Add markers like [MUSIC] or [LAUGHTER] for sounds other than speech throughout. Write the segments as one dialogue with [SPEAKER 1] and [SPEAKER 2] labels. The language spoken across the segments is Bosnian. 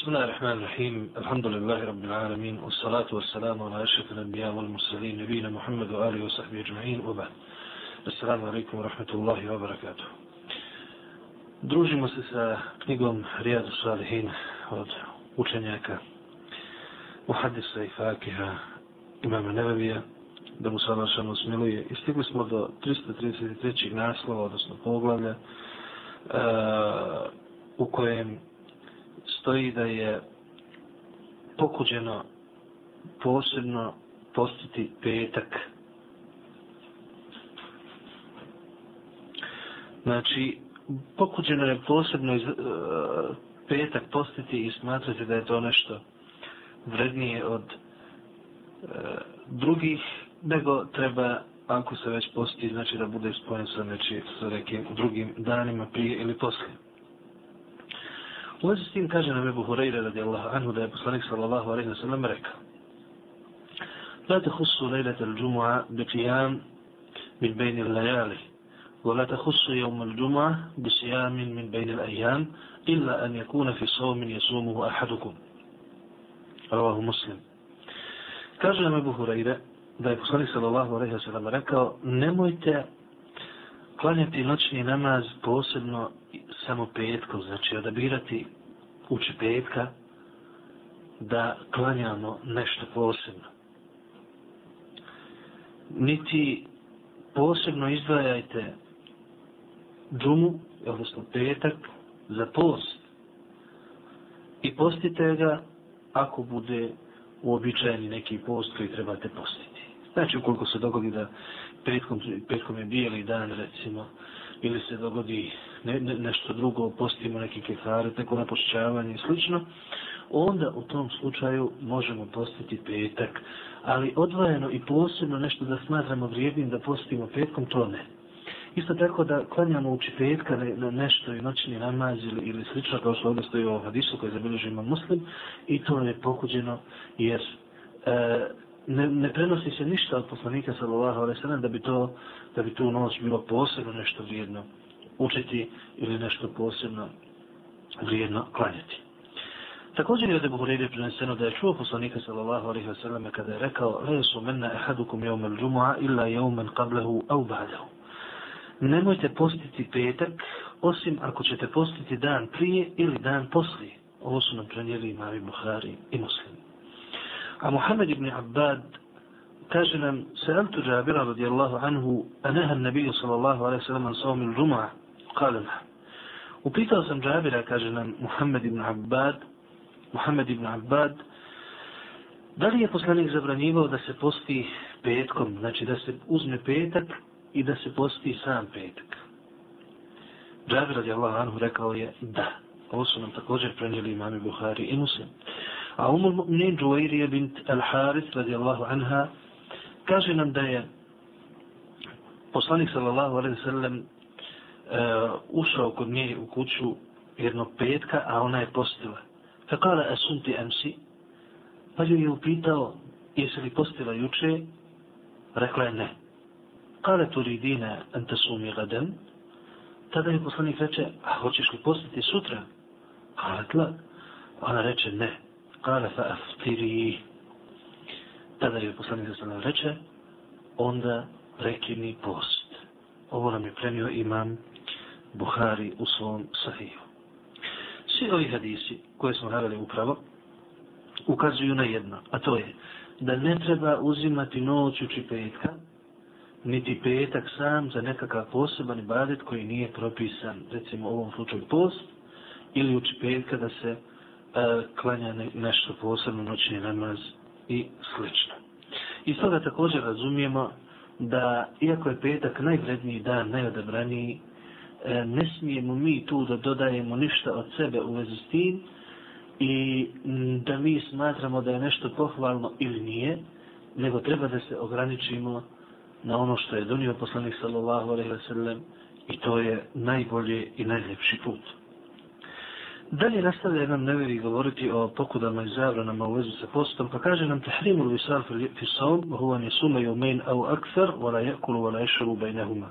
[SPEAKER 1] بسم الله الرحمن الرحيم الحمد لله رب العالمين والصلاة والسلام على أشرف الأنبياء والمرسلين نبينا محمد وآله وصحبه أجمعين وبعد السلام عليكم ورحمة الله وبركاته Družimo se sa knjigom Rijadu Salihin od učenjaka Muhaddisa i Fakiha imama Nevevija da mu sada šano smiluje. I stigli smo do 333. naslova, odnosno poglavlja, uh, u kojem stoji da je pokuđeno posebno postiti petak. Znači, pokuđeno je posebno iz, uh, petak postiti i smatrati da je to nešto vrednije od uh, drugih, nego treba, ako se već posti, znači da bude spojen sa, neči, sa nekim drugim danima prije ili poslije. U vezi s tim kaže nam Ebu Hureyre radijallahu anhu da je poslanik sallallahu alaihi wa sallam rekao La te husu lejlete l-đumu'a bi qiyam min bejni l-lajali ولا تخص يوم الجمعة بصيام من بين الأيام إلا أن يكون في صوم يصومه أحدكم رواه مسلم kaže nam Ebu Hureyre da je poslanik sallallahu alaihi wa sallam rekao nemojte klanjati noćni namaz posebno samo petkom, znači odabirati uči petka da klanjamo nešto posebno. Niti posebno izdvajajte džumu, odnosno petak, za post. I postite ga ako bude uobičajeni neki post koji trebate postiti. Znači, ukoliko se dogodi da petkom, petkom je bijeli dan, recimo, ili se dogodi ne, ne, nešto drugo, postimo neki kefare, neko napošćavanje i slično, onda u tom slučaju možemo postiti petak. Ali odvojeno i posebno nešto da smatramo vrijednim da postimo petkom, to ne. Isto tako da klanjamo uči petka na, nešto i noćni namaz ili, ili slično, kao što ovdje stoji u hadisu koji zabilježi ima muslim, i to je pokuđeno jer e, ne, ne prenosi se ništa od poslanika sallallahu alejhi ve da bi to da bi tu noć bilo posebno nešto vrijedno učiti ili nešto posebno vrijedno klanjati. Također je od Ebu Hureyre preneseno da je čuo poslanika sallallahu alejhi ve sallam kada je rekao la jesu menna ahadukum yawm al-jum'a illa yawman qablahu aw ba'dahu. Nemojte postiti petak osim ako ćete postiti dan prije ili dan poslije. Ovo su nam prenijeli imami Buhari i Muslim. A Muhammed ibn Abbad kaže nam Sa'altu Jabira radijallahu anhu anaha nabiju sallallahu alaihi sallam an sawmi l-đum'a kale na Upitao sam Jabira, kaže nam Muhammed ibn Abbad Muhammed ibn Abbad da li je poslanik zabranjivao da se posti petkom, znači da se uzme petak i da se posti sam petak. Džabir radijallahu anhu rekao je da. Ovo su nam također prenijeli imami Buhari i Muslim. A umul mu'minin Džuvairije bint Al-Haris radijallahu anha kaže nam da je poslanik sallallahu alaihi sallam uh, eh, ušao kod nje u kuću jednog petka, a ona je postila. Fa kala asunti emsi, pa ju je upitao, jesi li postila juče? Rekla je ne. Kale turidina anta sumi gadan, tada je poslanik reče, a hoćeš li postiti sutra? Kale tla, ona reče ne. Kale fa aftiri. Tada je poslanik sa nam reče, onda prekini post. Ovo nam je prenio imam Buhari u svom sahiju. Svi ovi hadisi koje smo naveli upravo ukazuju na jedno, a to je da ne treba uzimati noć uči petka, niti petak sam za nekakav poseban ibadet koji nije propisan, recimo u ovom slučaju post, ili uči petka da se e, klanja ne, nešto posebno noćni namaz i slično. I toga također razumijemo da, iako je petak najvredniji dan, najodabraniji, e, ne smijemo mi tu da dodajemo ništa od sebe u vezi s tim i da mi smatramo da je nešto pohvalno ili nije, nego treba da se ograničimo na ono što je donio poslanik sallallahu alaihi wa sallam i to je najbolje i najljepši put. Dalje nastavlja nam Nevevi govoriti o pokudama i zabranama u vezi sa postom, pa kaže nam tahrimul visal fi saum, huwa nisuma suma au aksar, wala yakulu wala yashrabu bajnehuma.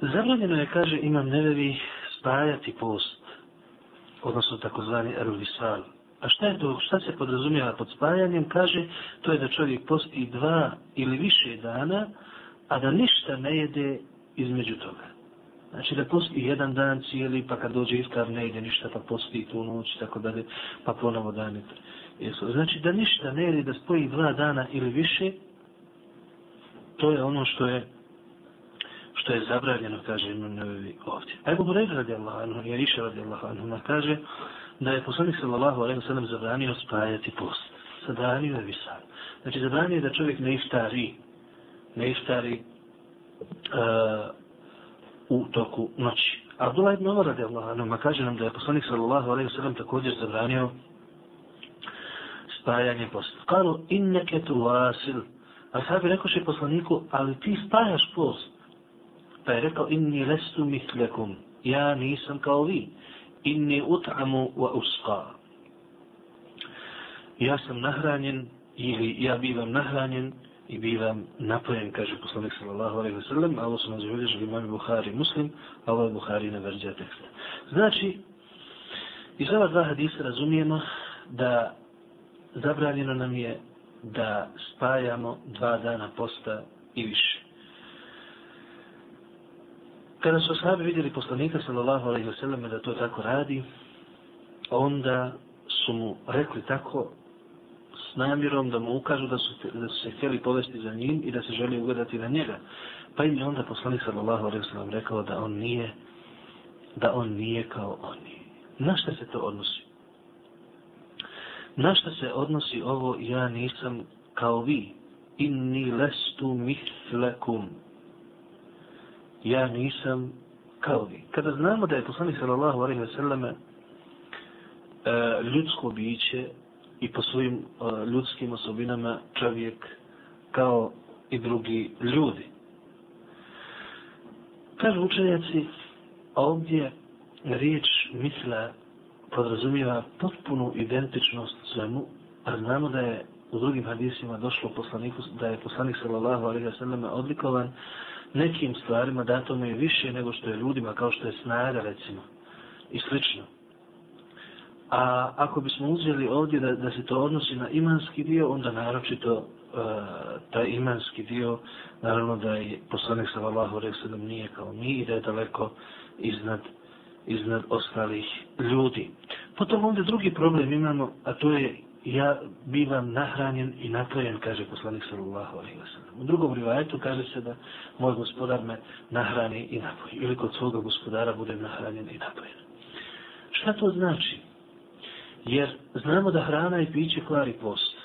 [SPEAKER 1] Zabranjeno je, kaže imam Nevevi, spajati post. odnosno takozvani ervisal. A šta je to, šta se podrazumijeva pod spajanjem? Kaže, to je da čovjek posti dva ili više dana, a da ništa ne jede između toga. Znači da posti jedan dan cijeli, pa kad dođe iftar ne ide ništa, pa posti tu noć, tako dalje, pa ponovo dan jesu. Znači da ništa ne ide, da spoji dva dana ili više, to je ono što je što je zabranjeno, kaže Ibn Nevevi ovdje. A Ebu Hureyre Allah, anhu, je Iša radijallahu anhu, kaže da je poslanik sallallahu alaihi wa sallam zabranio spajati post. Zabranio je visar. Znači zabranio je da čovjek ne iftari, ne iftari uh, u toku noći. Abdullah ibn Umar radijallahu anhu, kaže nam da je poslanik sallallahu alejhi ve sellem također zabranio spajanje posta. Kalu, inneke tu vasil. A sahabi rekoše poslaniku, ali ti spajaš post. Pa je rekao, inni lestu mithlakum. Ja nisam kao vi. Inni ut'amu wa usqa. Ja sam nahranjen, ili ja bivam nahranjen, i bivam napojen, kaže poslanik sallallahu alaihi wa sallam, a ovo su nas uvedežili imami Buhari muslim, a ovo je Buhari na verđa teksta. Znači, iz ova dva hadisa razumijemo da zabranjeno nam je da spajamo dva dana posta i više. Kada su sahabi vidjeli poslanika sallallahu alaihi wasallam da to tako radi, onda su mu rekli tako s namjerom da mu ukažu da su, da su se htjeli povesti za njim i da se želi ugledati na njega. Pa im je onda poslanik sallallahu alaihi sallam rekao da on nije da on nije kao oni. Na šta se to odnosi? Na šta se odnosi ovo ja nisam kao vi? Inni lestu mislekum. Ja nisam kao vi. Kada znamo da je poslanik sallallahu alaihi wa sallam e, ljudsko biće i po svojim e, ljudskim osobinama čovjek kao i drugi ljudi. Kažu učenjaci, ovdje riječ misla podrazumijeva potpunu identičnost svemu, a znamo da je u drugim hadisima došlo poslaniku, da je poslanik sallallahu alaihi wa sallam odlikovan nekim stvarima datome je više nego što je ljudima, kao što je snaga recimo i slično. A ako bismo uzeli ovdje da, da se to odnosi na imanski dio, onda naročito uh, taj imanski dio, naravno da je poslanik sallallahu alejhi ve sellem nije kao mi i da je daleko iznad iznad ostalih ljudi. Potom ovdje drugi problem imamo, a to je ja bivam nahranjen i napojen, kaže poslanik sallallahu alaihi ve sellem. U drugom rivajetu kaže se da moj gospodar me nahrani i napoji. Ili kod svoga gospodara budem nahranjen i napojen. Šta to znači? Jer znamo da hrana i piće kvari post.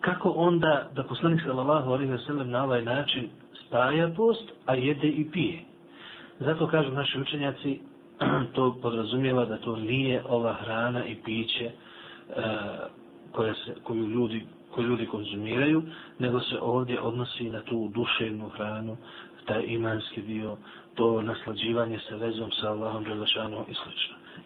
[SPEAKER 1] Kako onda da poslanik sallallahu alaihi ve sellem na ovaj način spaja post, a jede i pije? Zato kažu naši učenjaci, [CLEARS THROAT] to podrazumijeva da to nije ova hrana i piće e, koja se, koju, ljudi, koju ljudi konzumiraju, nego se ovdje odnosi na tu duševnu hranu, taj imanski dio, to naslađivanje sa vezom sa Allahom Đelešanom i sl.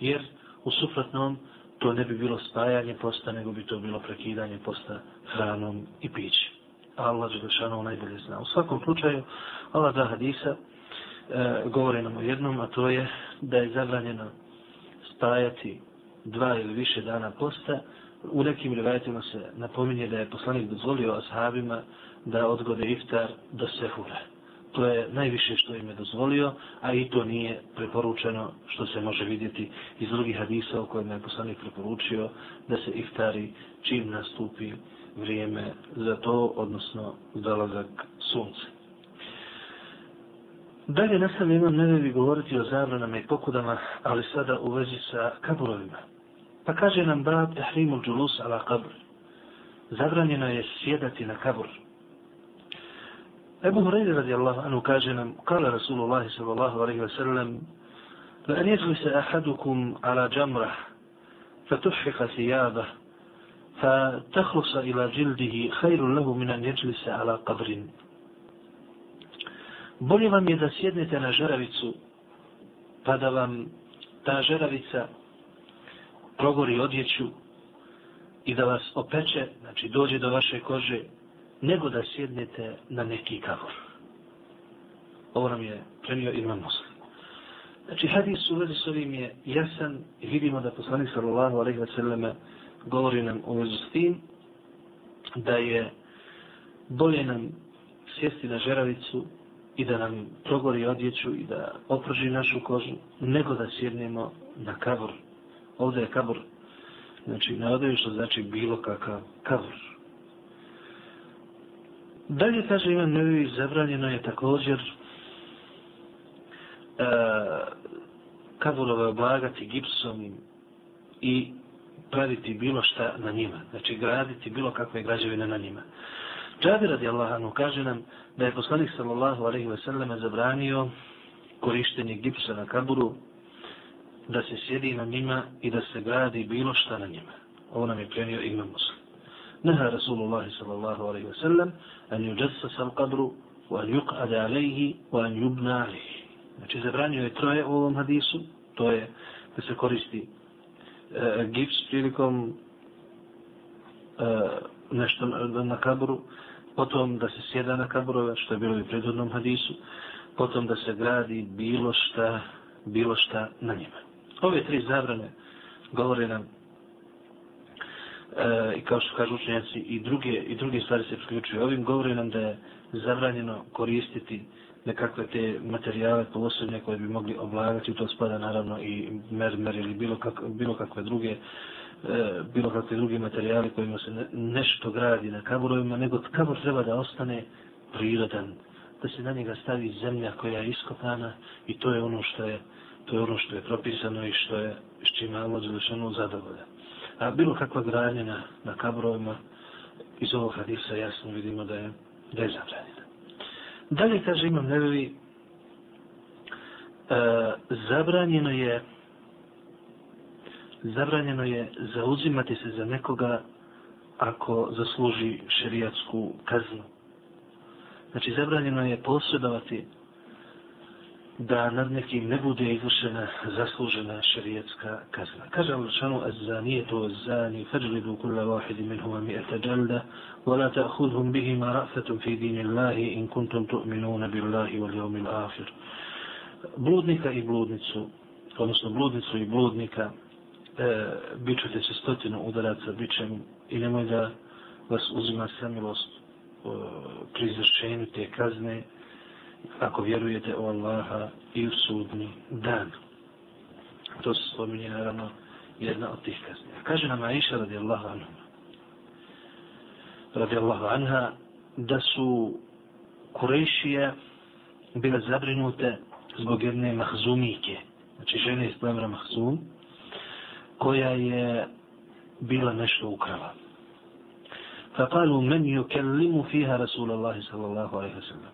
[SPEAKER 1] Jer u suprotnom to ne bi bilo spajanje posta, nego bi to bilo prekidanje posta hranom i pićem. Allah Đelešanom najbolje zna. U svakom slučaju, Allah da hadisa, e, govori nam o jednom, a to je da je zabranjeno spajati dva ili više dana posta. U nekim rivajetima se napominje da je poslanik dozvolio ashabima da odgode iftar do sehura. To je najviše što im je dozvolio, a i to nije preporučeno što se može vidjeti iz drugih hadisa u kojima je poslanik preporučio da se iftari čim nastupi vrijeme za to, odnosno dolazak sunca. Dalje nastavno imam nevevi govoriti o zabranama i pokudama, ali sada u vezi sa kaburovima. Pa kaže nam brat Tahrimul Đulus ala kabr. Zabranjeno je sjedati na kabur. Ebu Hureyri radijallahu anu kaže nam, kala Rasulullah sallallahu alaihi wa sallam, la an yajlisa ahadukum ala jamrah, فتحفق ثيابه فتخلص إلى جلده خير له من أن يجلس على قبر bolje vam je da sjednete na žeravicu, pa da vam ta žeravica progori odjeću i da vas opeče, znači dođe do vaše kože, nego da sjednete na neki kavor. Ovo nam je prenio Imam Muslim. Znači, hadis u vezi s ovim je jasan i vidimo da poslanik sallallahu alaihi wa sallam govori nam u vezi s tim da je bolje nam sjesti na žeravicu i da nam progori odjeću i da oprži našu kožu, nego da sjednemo na kavor. Ovdje je kavor, znači na odjeću što znači bilo kakav kavor. Dalje kaže Imam Nevi, zabranjeno je također e, kavorove oblagati gipsom i praviti bilo šta na njima. Znači graditi bilo kakve građevine na njima. Džabir radi Allahanu kaže nam da je poslanik sallallahu alaihi ve selleme zabranio korištenje gipsa na kaburu da se sjedi na njima i da se gradi bilo šta na njima. Ovo nam je prenio imam muslim. نهى Rasulullah sallallahu صلى ve sellem an أن يجسس القبر وأن يقعد عليه وأن يبنى عليه. Znači zabranio je troje u ovom hadisu, to je da se koristi e, gips prilikom e, nešto na, na kabru, potom da se sjeda na kabrove, što je bilo i predvodnom hadisu, potom da se gradi bilo šta, bilo šta na njima. Ove tri zabrane govore nam e, i kao što kažu učenjaci i druge, i druge stvari se priključuju ovim, govore nam da je zabranjeno koristiti nekakve te materijale posebne koje bi mogli oblagati, to spada naravno i mermer ili bilo, kak, bilo kakve druge E, bilo kakve drugi materijali kojima se ne, nešto gradi na kaburovima, nego kabur treba da ostane prirodan, da se na njega stavi zemlja koja je iskopana i to je ono što je to je ono što je propisano i što je s čime Allah Đelešanu zadovoljan. A bilo kakva gradnja na, na kaburovima iz ovog hadisa jasno vidimo da je, da je zabranjena. Dalje kaže imam nevevi e, zabranjeno je zabranjeno je zauzimati se za nekoga ako zasluži šerijatsku kaznu. Znači, zabranjeno je posredovati da nad nekim ne bude izvršena zaslužena šerijatska kazna. Kaže Allah šanu, az zanije to zani, fađlidu kulla vahidi min huma mi ete džalda, wa la ta'khudhum bihima ra'fatum fi dini Allahi in kuntum tu'minuna billahi wal yawmil akhir. Bludnika i bludnicu, odnosno bludnicu i bludnika, e, bit ćete se stotinu udaraca bićem i nemoj da vas uzima samilost e, pri izvršenju te kazne ako vjerujete u Allaha i u sudni dan. To se spominje naravno jedna od tih kazni. Kaže nam Aisha radijallahu anha radijallahu anha da su Kurešije bile zabrinute zbog jedne mahzumike, znači žene iz plemra mahzum, koja je bila nešto ukrala. فقالوا من يكلم فيها رسول الله صلى الله عليه وسلم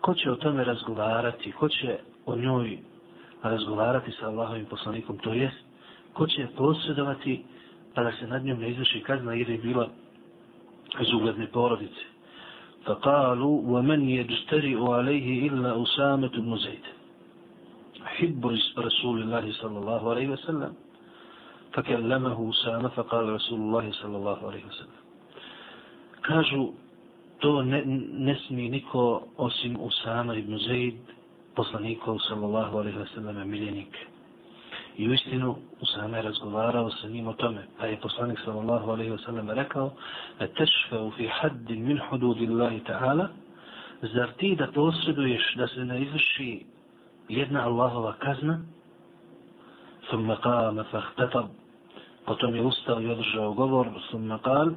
[SPEAKER 1] ko će o tome razgovarati, ko će o njoj razgovarati sa Allahovim poslanikom, to jest, ko će posredovati pa da se nad njom ne izvrši kazna jer je bila iz ugledne porodice. فقالوا ومن يجترئ عليه إلا أسامة بن زيد حب رسول الله صلى الله عليه وسلم فكلمه أسامة فقال رسول الله صلى الله عليه وسلم kažu to ne, ne smije niko osim Usama ibn Zaid poslanikov sallallahu alaihi wa sallam miljenik i u istinu Usama je razgovarao sa njim o tome pa je poslanik sallallahu alaihi wa sallam rekao a tešfeu fi haddin min hududillahi ta'ala zar ti da posreduješ da se ne izvrši jedna Allahova kazna ثم قام فاختطب potom je ustao i održao govor ثم قال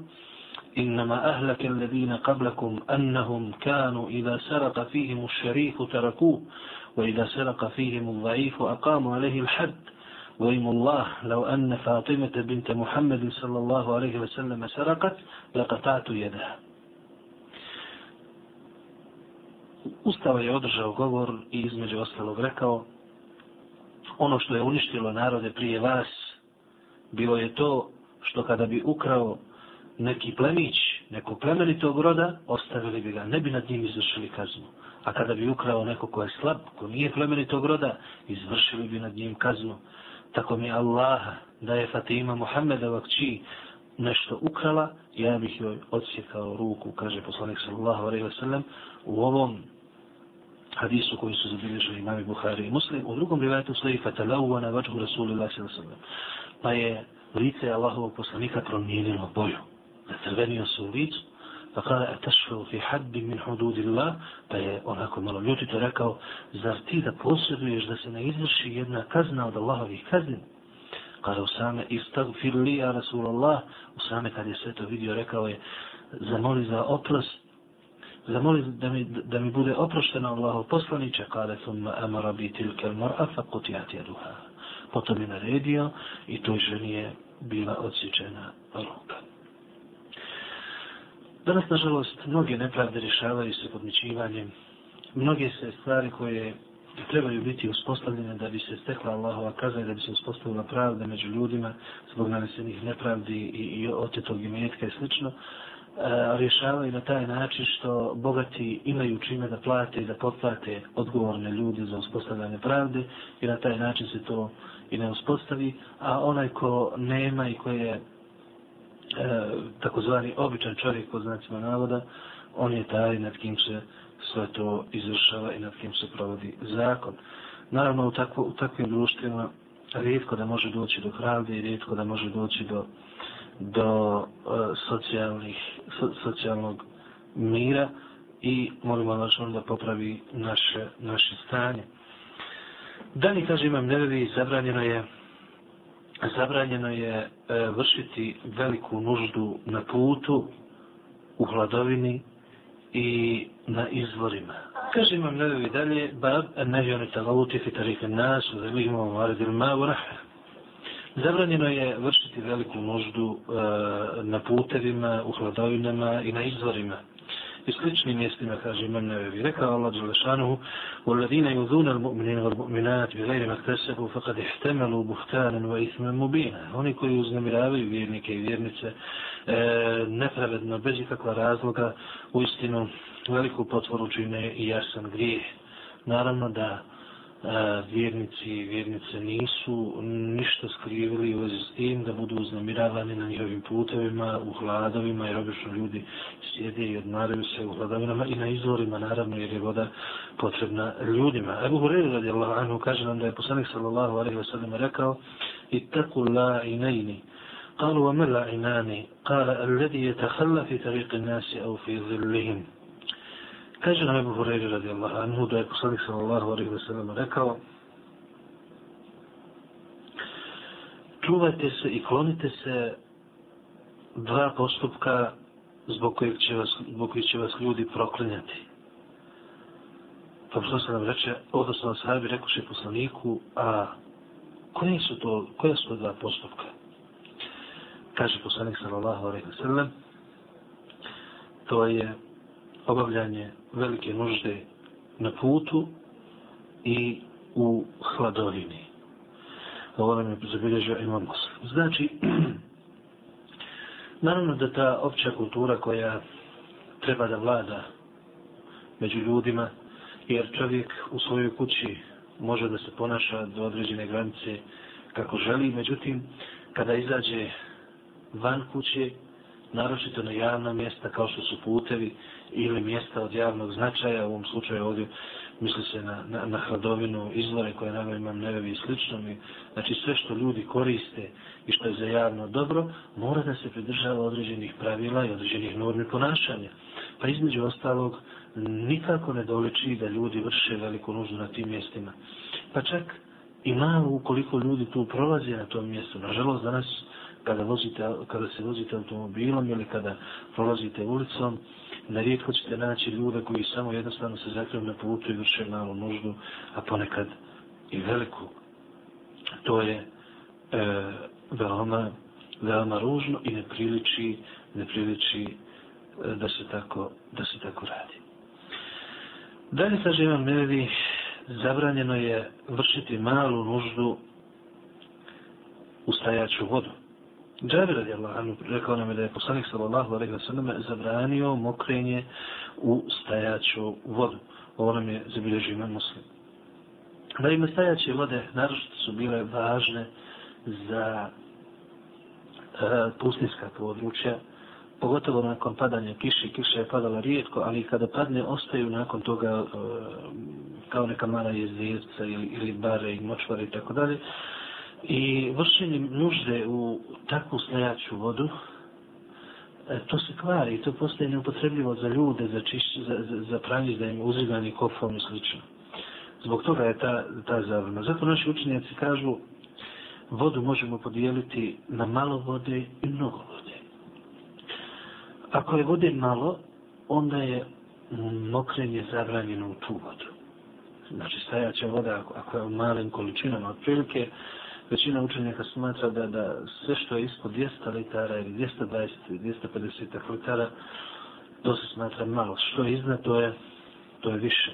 [SPEAKER 1] إنما أهلك الذين قبلكم أنهم كانوا إذا سرق فيهم الشريف تركوه وإذا سرق فيهم الضعيف أقاموا عليه الحد وإم الله لو أن فاطمة بنت محمد صلى الله عليه وسلم سرقت لقطعت يدها Ustava je održao govor i između ostalog rekao ono što je uništilo narode prije vas bilo je to što kada bi ukrao neki plemić, neko plemenitog roda, ostavili bi ga, ne bi nad njim izvršili kaznu. A kada bi ukrao neko ko je slab, ko nije plemenitog roda, izvršili bi nad njim kaznu. Tako mi Allaha da je Fatima Muhammedova kći nešto ukrala, ja bih joj odsjekao ruku, kaže poslanik sallallahu alaihi wa sallam, u ovom hadisu koji su zabilježili imami Buhari i Muslim. U drugom rivajetu stoji fatalahu na vačhu Rasulullah sallallahu Pa je lice Allahovog poslanika promijenilo boju. Zacrvenio se u licu, pa kada je tešfeo fi hadbi min hududillah, pa je onako malo ljutito rekao, zar ti da posjeduješ da se ne izvrši jedna kazna od Allahovih kazni? Kada Usame istagfir li ja Rasulallah, Usame kad je sve to vidio rekao je, zamoli za oprost, zamoli da mi, da mi bude oprošteno Allahov poslaniće, kada thumma amara bi tilke mar'a fa kutijat jeduha. Potom je naredio i toj ženi je bila odsjećena ruka. Danas, nažalost, mnoge nepravde rješavaju se podmićivanjem. Mnoge se stvari koje trebaju biti uspostavljene da bi se stekla Allahova kazna i da bi se uspostavila pravda među ljudima zbog nanesenih nepravdi i, i otetog imetka i slično, rješavaju na taj način što bogati imaju čime da plate i da potplate odgovorne ljude za uspostavljanje pravde i na taj način se to i ne uspostavi, a onaj ko nema i ko je E, takozvani običan čovjek pod znacima navoda, on je taj nad kim se sve to izvršava i nad kim se provodi zakon. Naravno, u, takvo, u takvim društvima rijetko da može doći do pravde i rijetko da može doći do do uh, socijalnih, so, socijalnog mira i molimo Allah da popravi naše, naše stanje. Da kaže imam nevevi, zabranjeno je zabranjeno je e, vršiti veliku nuždu na putu, u hladovini i na izvorima. Kaže imam nevevi dalje, bab, ne vjoni tagauti fi tarife nas, da mi imamo maradil Zabranjeno je vršiti veliku nuždu e, na putevima, u hladovinama i na izvorima I sličnim mjestima, kaže imam nevevi. Rekao Allah Đelešanuhu, وَالَّذِينَ يُذُونَ الْمُؤْمِنِينَ وَالْمُؤْمِنَاتِ بِغَيْرِ مَكْتَسَبُوا فَقَدْ اِحْتَمَلُوا بُهْتَانًا وَإِثْمًا مُبِينًا Oni koji uznamiravaju vjernike i vjernice e, nepravedno, bez ikakva razloga, u istinu veliku potvoru čine i jasan grijeh. Naravno da vjernici i vjernice nisu ništa skrivili u vezi s tim da budu uznamiravani na njihovim putevima, u hladovima, jer obično ljudi sjede i odmaraju se u hladovinama i na izvorima, naravno, jer je voda potrebna ljudima. Ebu Hureyri radi Allah anhu kaže nam da je poslanik sallallahu alaihi wa sallam rekao i taku la inajni قالوا وما العينان قال الذي يتخلى في طريق الناس أو في ظلهم Kaže nam Ebu Hureyri radijallahu anhu da je poslanik sallallahu alaihi wa sallam rekao čuvajte se i klonite se dva postupka zbog kojih će vas, zbog kojih će vas ljudi proklinjati. Pa poslanik nam reče, odnosno sahabi rekuše poslaniku, a koje su to, koja su to dva postupka? Kaže poslanik sallallahu alaihi wa sallam, to je obavljanje velike nužde na putu i u hladovini. Ovo nam je zabilježio imam muslim. Znači, [CLEARS THROAT] naravno da ta opća kultura koja treba da vlada među ljudima, jer čovjek u svojoj kući može da se ponaša do određene granice kako želi, međutim, kada izađe van kuće, naročito na javna mjesta kao što su putevi ili mjesta od javnog značaja, u ovom slučaju ovdje misli se na, na, na hladovinu, izvore koje nama imam nevevi i slično. Mi, znači sve što ljudi koriste i što je za javno dobro, mora da se pridržava određenih pravila i određenih normi ponašanja. Pa između ostalog, nikako ne doliči da ljudi vrše veliku nuždu na tim mjestima. Pa čak i malo ukoliko ljudi tu prolaze na tom mjestu. Nažalost, danas kada, vozite, kada se vozite automobilom ili kada prolazite ulicom, nerijetko ćete naći ljude koji samo jednostavno se zakriju na putu i vrše malu nuždu, a ponekad i veliku. To je e, veoma, veoma ružno i ne priliči, ne priliči e, da, se tako, da se tako radi. Dalje sa živom nevi zabranjeno je vršiti malu nuždu u stajaću vodu. Džabir radijallahu anhu rekao nam je da je poslanik sallallahu alejhi ve sellem zabranio mokrenje u stajaću vodu. Ovo nam je zabilježio imam muslim. Da ima stajaće vode, naročito su bile važne za e, pustinska područja, pogotovo nakon padanja kiše, kiša je padala rijetko, ali kada padne, ostaju nakon toga e, kao neka mala jezirca ili, ili bare i močvare i tako dalje. I vršenje nužde u takvu stajaću vodu, e, to se kvari i to postaje neupotrebljivo za ljude, za, čišć, za, za, za pranje, za im uzimanje kofom i slično. Zbog toga je ta, ta zavrna. Zato naši učenjaci kažu, vodu možemo podijeliti na malo vode i mnogo vode. Ako je vode malo, onda je mokrenje zabranjeno u tu vodu. Znači, stajaća voda, ako, ako je u malim količinama, otprilike, većina učenjaka smatra da, da sve što je ispod 200 litara ili 220 ili 250 litara, to se smatra malo. Što je iznad, to je, to je više.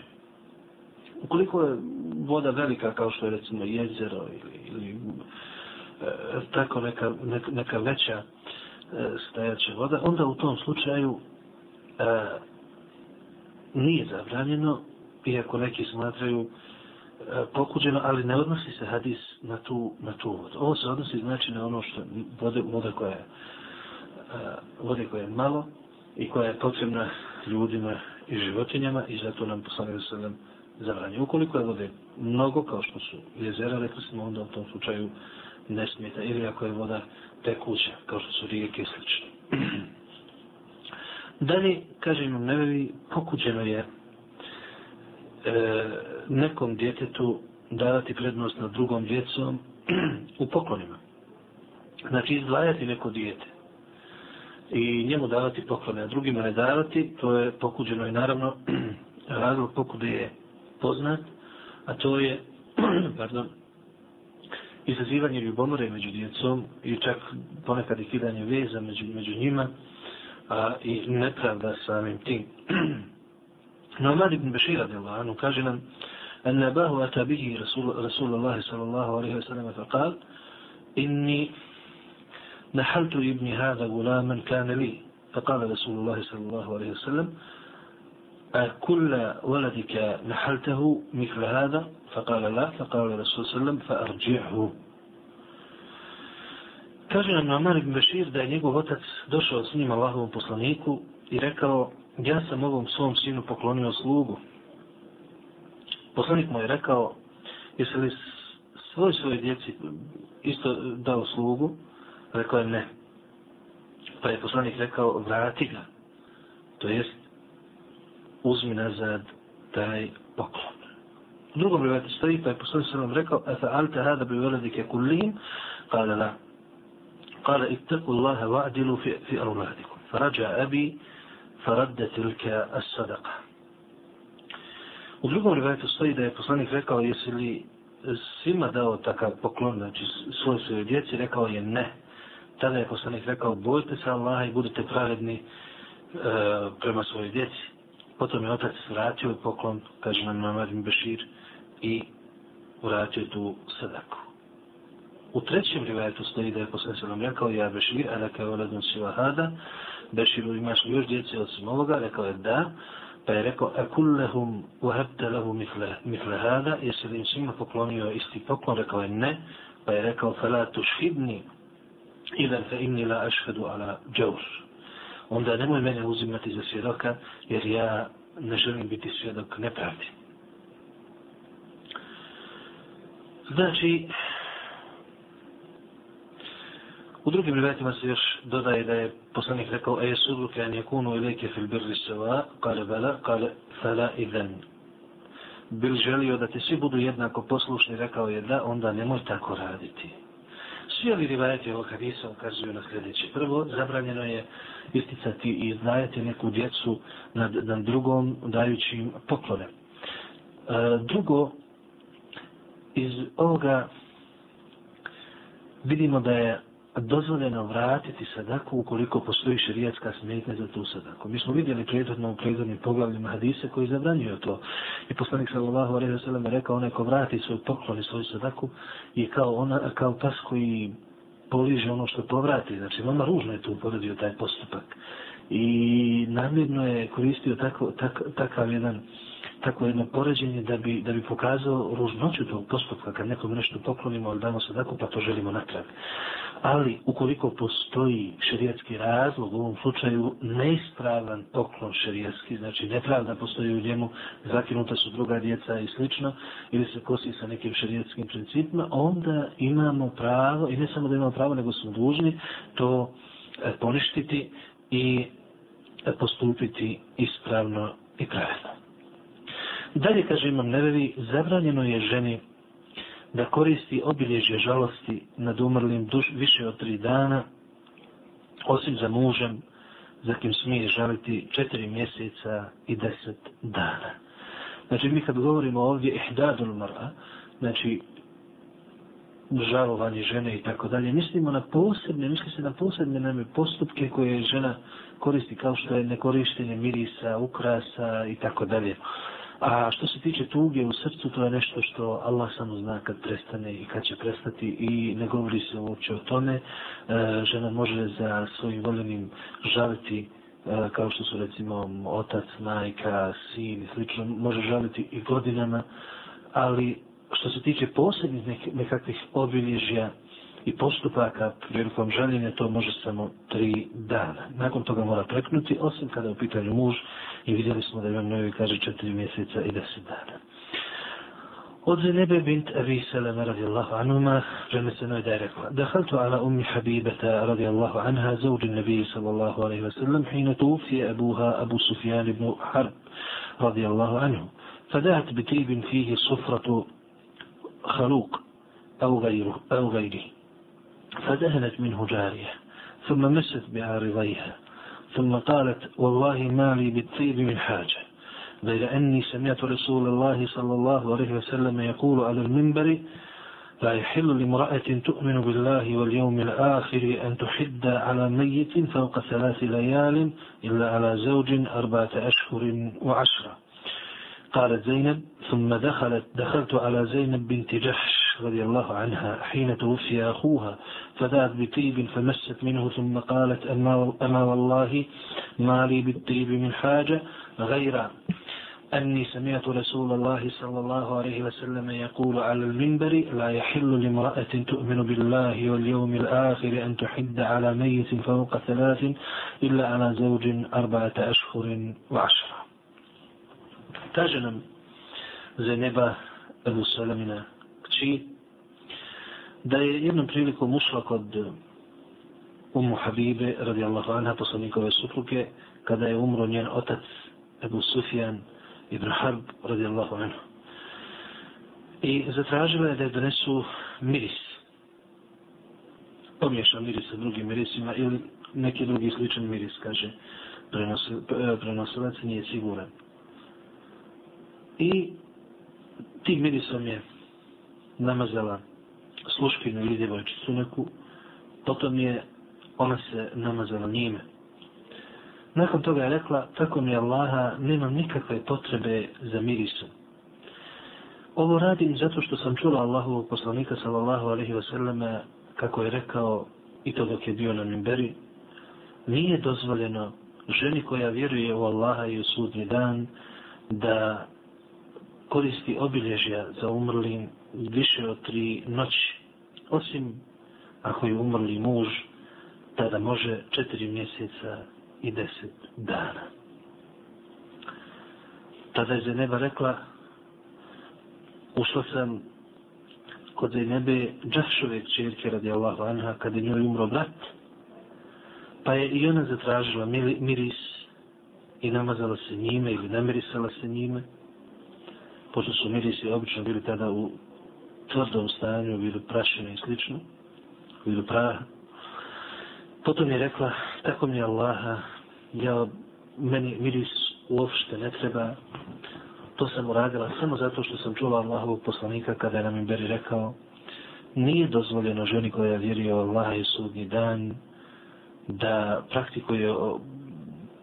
[SPEAKER 1] Ukoliko je voda velika, kao što je recimo jezero ili, ili e, tako neka, neka, neka veća e, stajaća voda, onda u tom slučaju e, nije zabranjeno, iako neki smatraju e, pokuđeno, ali ne odnosi se hadis na tu, na tu vodu. Ovo se odnosi znači na ono što vode, voda koja je vode koja eh, je malo i koja je potrebna ljudima i životinjama i zato nam poslanio se nam zabranju. Ukoliko je vode mnogo, kao što su jezera, rekli smo onda u tom slučaju ne smijete, ili ako je voda tekuća, kao što su rijeke i slično. [CLEARS THROAT] Dalje, kaže imam nevevi, pokuđeno je e, nekom djetetu davati prednost nad drugom djecom [CLEARS THROAT] u poklonima. Znači, izdvajati neko dijete i njemu davati poklone, a drugima ne davati, to je pokuđeno i naravno [CLEARS THROAT] razlog pokude je poznat, a to je [CLEARS THROAT] pardon, izazivanje ljubomore među djecom i čak ponekad i kidanje veza među, među njima a, i nepravda samim tim. Nomad ibn Bešir radijallahu anhu kaže nam أن أباه أتى به رسول, رسول الله صلى الله عليه وسلم فقال إني نحلت ابني هذا غلاما كان لي. فقال رسول الله صلى الله عليه وسلم كل ولدك نحلته مثل هذا؟ فقال لا. فقال الرسول صلى الله عليه وسلم فأرجعه. Kaže nam Namar ibn Bešir da je njegov otac došao s njim Allahovom poslaniku i rekao ja sam ovom svom sinu poklonio slugu. Poslanik mu je rekao, jesi li svoj svoj djeci isto dao slugu? Rekao je ne. Pa je poslanik rekao, vrati ga. To jest, uzmi nazad taj poklon. U drugom rivati stoji, pa je poslanik sam vam rekao, a fa alta hada bi veledike kullim? Kale la. Kale, ittaku Allahe va'dilu fi, fi arunadikum. Rađa abi, faradde tilke as sadaqa. U drugom rivajetu stoji da je poslanik rekao jesi li svima dao takav poklon, znači svoje svoje djeci, rekao je ne. Tada je poslanik rekao bojte se Allaha i budite pravedni e, prema svojoj djeci. Potom je otac vratio poklon, kaže nam Mamad Bešir, i vratio tu sadaku. U trećem rivajetu stoji da je poslanik rekao ja Bešir, a da kao radim siva hada, Beširu imaš li još djece od ovoga, rekao je da, pa je rekao a kullehum uhabta lahu mifle hada, jesi li im svima poklonio isti poklon, rekao je ne, pa je rekao fala tušhidni, idan fe inni la ašhedu ala džaur. Onda nemoj mene uzimati za svjedoka, jer ja ne želim biti svjedok nepravdi. Znači, U drugim rivajetima se još dodaje da je poslanik rekao e sudruke an yakunu ilike fil birri sawa kale bala kale fala idan bil želio da ti svi budu jednako poslušni rekao je da onda nemoj tako raditi. Svi ovi rivajeti ovog hadisa ukazuju na sljedeće. Prvo zabranjeno je isticati i izdajati neku djecu nad, nad drugom dajući im poklone. E, drugo iz ovoga vidimo da je dozvoljeno vratiti sadaku ukoliko postoji šerijatska smetnja za tu sadaku. Mi smo vidjeli prijedodno u prijedodnim poglavljima hadise koji zabranjuju to. I poslanik sallallahu alaihi wa sallam rekao onaj ko vrati svoj poklon i svoju sadaku i kao, ona, kao pas koji poliže ono što povrati. Znači, vama ružno je tu uporedio taj postupak. I namjerno je koristio tako, tak, takav jedan tako jedno poređenje da bi, da bi pokazao ružnoću tog postupka kad nekom nešto poklonimo ali damo sadaku pa to želimo natrag Ali, ukoliko postoji šerijatski razlog, u ovom slučaju neispravan poklon šerijatski, znači nepravda postoji u njemu, zakinuta su druga djeca i slično, ili se kosi sa nekim šerijatskim principima, onda imamo pravo, i ne samo da imamo pravo, nego smo dužni to e, poništiti i e, postupiti ispravno i pravedno. Dalje, kaže imam nevevi, zabranjeno je ženi da koristi obilježje žalosti nad umrlim duš, više od tri dana, osim za mužem, za kim smije žaliti četiri mjeseca i deset dana. Znači, mi kad govorimo ovdje ihdadul mara, znači, žalovanje žene i tako dalje, mislimo na posebne, misli se na posebne name postupke koje žena koristi kao što je nekorištenje mirisa, ukrasa i tako dalje. A što se tiče tuge u srcu, to je nešto što Allah samo zna kad prestane i kad će prestati i ne govori se uopće o tome. E, žena može za svojim voljenim žaliti e, kao što su recimo otac, majka, sin i slično, može žaliti i godinama, ali što se tiče posebnih nek nekakvih obilježja i postupaka prilikom žaljenja, to može samo tri dana. Nakon toga mora preknuti, osim kada je u pitanju muž i vidjeli smo da imam novi kaže četiri mjeseca i deset dana. Od Zenebe bint Abi Salama radijallahu anhuma preneseno je da je rekla Dahaltu ala ummi Habibata radijallahu anha zauđi nebiji sallallahu alaihi wa sallam hina tufije abuha Abu Sufjan ibn Harb radijallahu anhu فدعت بطيب فيه صفرة خلوق أو غيره أو غيره فدهنت منه جارية ثم مست بعارضيها ثم قالت والله ما لي بالطيب من حاجة. غير أني سمعت رسول الله صلى الله عليه وسلم يقول على المنبر لا يحل لامرأة تؤمن بالله واليوم الآخر أن تحد على ميت فوق ثلاث ليال إلا على زوج أربعة أشهر وعشرة. قالت زينب ثم دخلت دخلت على زينب بنت جحش. رضي الله عنها حين توفي أخوها فذات بطيب فمست منه ثم قالت أما والله ما لي بالطيب من حاجة غير أني سمعت رسول الله صلى الله عليه وسلم يقول على المنبر لا يحل لامرأة تؤمن بالله واليوم الآخر أن تحد على ميت فوق ثلاث إلا على زوج أربعة أشهر وعشرة. تاجنا زينبا أبو سلمنا kći, da je jednom prilikom ušla kod eh, Umu Habibe, radijallahu anha, poslanikove supruge, kada je umro njen otac, Ebu Sufjan ibn Harb, radijallahu anhu. I zatražila je da je donesu miris. Pomiješa miris sa drugim mirisima ili neki drugi sličan miris, kaže eh, prenosilac, nije siguran. I tim mirisom je namazala sluškinu ili djevojčicu neku, potom je ona se namazala njime. Nakon toga je rekla, tako mi Allaha, nemam nikakve potrebe za mirisom. Ovo radim zato što sam čula Allahovog poslanika sallallahu alaihi wasallam kako je rekao i to dok je bio na Mimberi, nije dozvoljeno ženi koja vjeruje u Allaha i u sudni dan da koristi obilježja za umrlim više od tri noći. Osim ako je umrli muž, tada može četiri mjeseca i deset dana. Tada je Zeneba rekla, ušla sam kod Zenebe Džahšove čirke radi Allahu Anha, kada je njoj umro brat, pa je i ona zatražila miris i namazala se njime ili namirisala se njime, pošto su mirisi obično bili tada u tvrdom stanju, bilo prašine i slično, bili praha. Potom je rekla, tako mi je Allaha, ja, meni miris uopšte ne treba, to sam uradila samo zato što sam čula Allahovog poslanika kada je nam Imberi rekao, nije dozvoljeno ženi koja vjeruje u Allaha i sudnji dan da praktikuje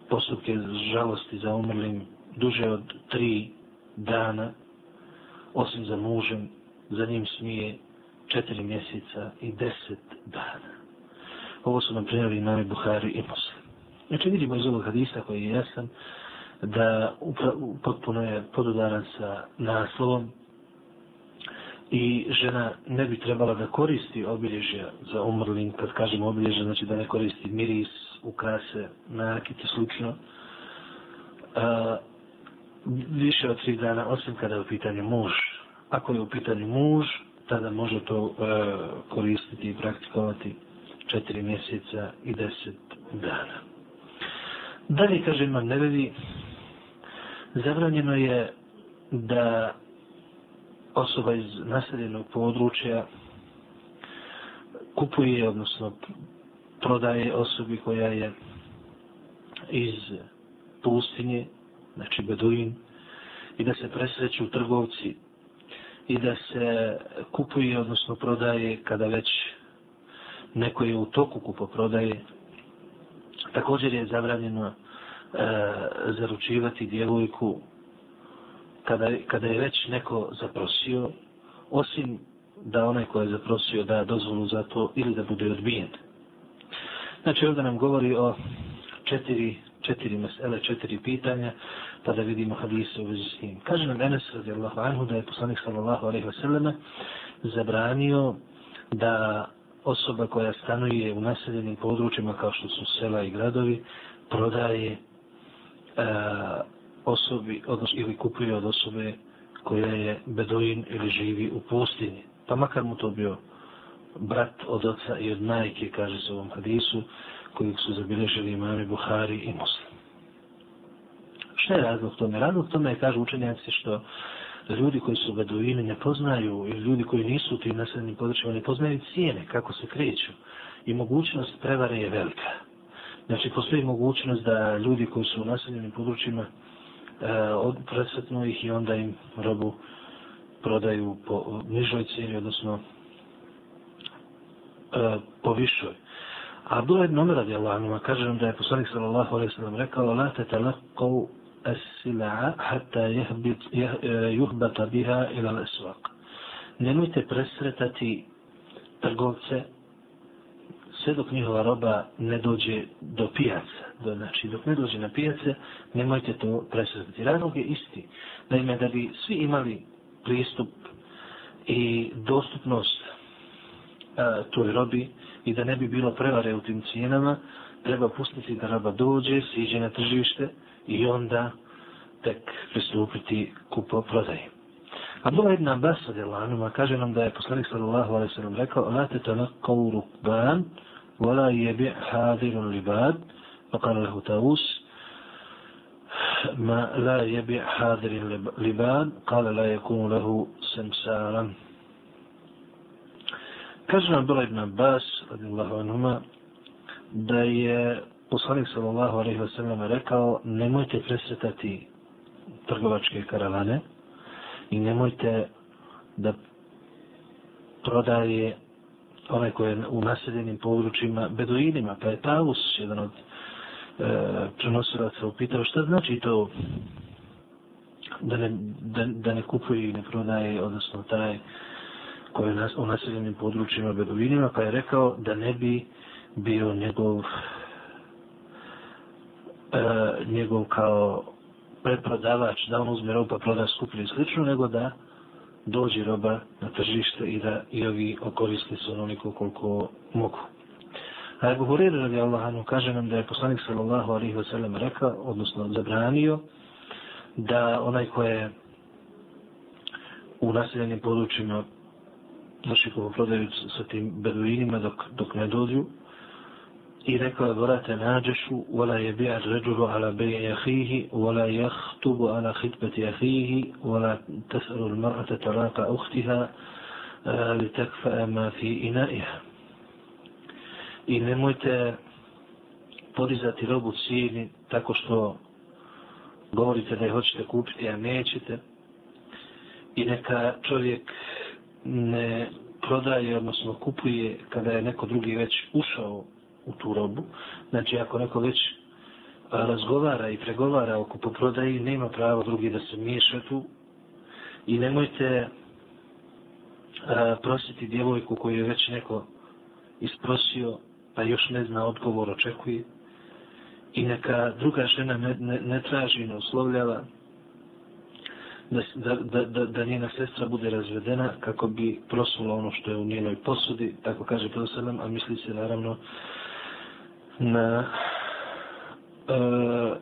[SPEAKER 1] postupke žalosti za umrlim duže od tri dana, osim za mužem za njim smije četiri mjeseca i deset dana. Ovo su nam prijeli imami Buhari i Muslim. Znači vidimo iz ovog hadisa koji je jasan da potpuno je podudaran sa naslovom i žena ne bi trebala da koristi obilježja za umrlim, kad kažemo obilježja, znači da ne koristi miris, ukrase, nakite, slično. A, više od tri dana, osim kada je u pitanju muž. Ako je u pitanju muž, tada može to e, koristiti i praktikovati četiri mjeseca i deset dana. Dalje, kaže Imam Nevevi, zabranjeno je da osoba iz naseljenog područja kupuje, odnosno prodaje osobi koja je iz pustinje, znači Beduin, i da se presreću trgovci i da se kupuje, odnosno prodaje kada već neko je u toku kupo prodaje. Također je zabranjeno e, zaručivati djevojku kada, kada je već neko zaprosio, osim da onaj ko je zaprosio da dozvolu za to ili da bude odbijen. Znači ovdje nam govori o četiri, četiri mesele, četiri pitanja, pa da vidimo hadise u vezi s tim. Kaže nam Enes radijallahu anhu da je poslanik sallallahu alaihi wa sallam zabranio da osoba koja stanuje u naseljenim područjima kao što su sela i gradovi prodaje e, osobi, odnosno ili kupuje od osobe koja je beduin ili živi u pustinji. Pa makar mu to bio brat od oca i od majke, kaže se u ovom hadisu, kojeg su zabilježili imami Buhari i Muslim. Šta je razlog tome? Razlog tome je, kaže učenjaci, što ljudi koji su beduini ne poznaju, ili ljudi koji nisu u tim naseljenim područjima ne poznaju cijene, kako se kreću. I mogućnost prevare je velika. Znači, postoji mogućnost da ljudi koji su u naseljenim područjima uh, presretnu ih i onda im robu prodaju po nižoj cijeni, odnosno uh, po višoj. A Abdullah ibn Umar radijallahu anhu kaže nam da je poslanik sallallahu alejhi ve sellem rekao la tatalaqu السلعة حتى يهبط يهبط بها biha ila al-aswaq. Nemojte presretati trgovce sve dok njihova roba ne dođe do pijaca, do, znači dok ne dođe na pijace, nemojte to presretati. Razlog je isti. Naime, da bi svi imali pristup i dostupnost a, toj robi i da ne bi bilo prevare u tim cijenama, treba pustiti da roba dođe, siđe na tržište i onda tek pristupiti kupo prodaje. A bila jedna ambasa de lanuma, kaže nam da je poslanik sallallahu alaihi sallam rekao, la te te lakavu rukban, wala jebi hadirun libad, pa kada lehu taus, ma la jebi hadirun libad, kada la jekunu lehu samsaran. Kaže nam bila jedna ambasa, radijallahu anuma, da je poslanik sallallahu alaihi wasallam rekao, nemojte presretati trgovačke karavane i nemojte da prodaje one koje je u naseljenim područjima beduinima, pa je Tavus jedan od e, prenosilaca upitao šta znači to da ne, da, da ne kupuje i ne prodaje, odnosno taj koji je nas, u naseljenim područjima beduinima, pa je rekao da ne bi bio njegov e, njegov kao preprodavač, da on uzme robu pa proda skuplje i slično, nego da dođe roba na tržište i da i ovi okoriste se onoliko koliko mogu. A Ebu Hurire radi Allahanu kaže nam da je poslanik sallallahu alaihi wa sallam rekao, odnosno zabranio, da onaj ko je u naseljenim područjima vrši ko prodaju sa tim beduinima dok, dok ne dođu i rekao je vrate nađešu wala je bija ređuru ala beje jahihi wala jahtubu ala hitbeti jahihi wala tesaru l-mar'ata talaka uhtiha eh, li tekfa ma fi inaiha i nemojte podizati robu cijeni tako što govorite da je hoćete kupiti, a nećete. I neka čovjek ne prodaje, odnosno kupuje kada je neko drugi već ušao u tu robu. Znači, ako neko već razgovara i pregovara o kupoprodaji, nema pravo drugi da se miješa tu. I nemojte a, prositi djevojku koju je već neko isprosio pa još ne zna odgovor, očekuje i neka druga žena ne, ne, ne traži, ne uslovljava da, da, da, da njena sestra bude razvedena kako bi prosula ono što je u njenoj posudi, tako kaže prosalam, a misli se naravno na e,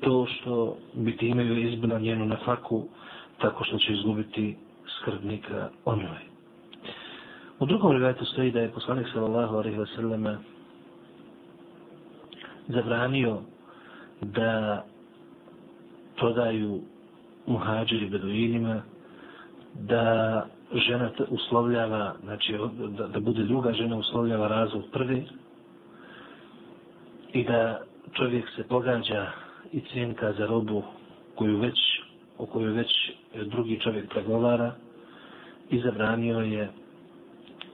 [SPEAKER 1] to što bi time izbila njenu na faku tako što će izgubiti skrbnika o njoj. U drugom rivajetu stoji da je poslanik sallallahu alaihi wa sallam zabranio da prodaju muhađiri beduinima, da žena uslovljava, znači da, da bude druga žena uslovljava razvod prvi i da čovjek se pogađa i cijenka za robu koju već, o kojoj već drugi čovjek pregovara i zabranio je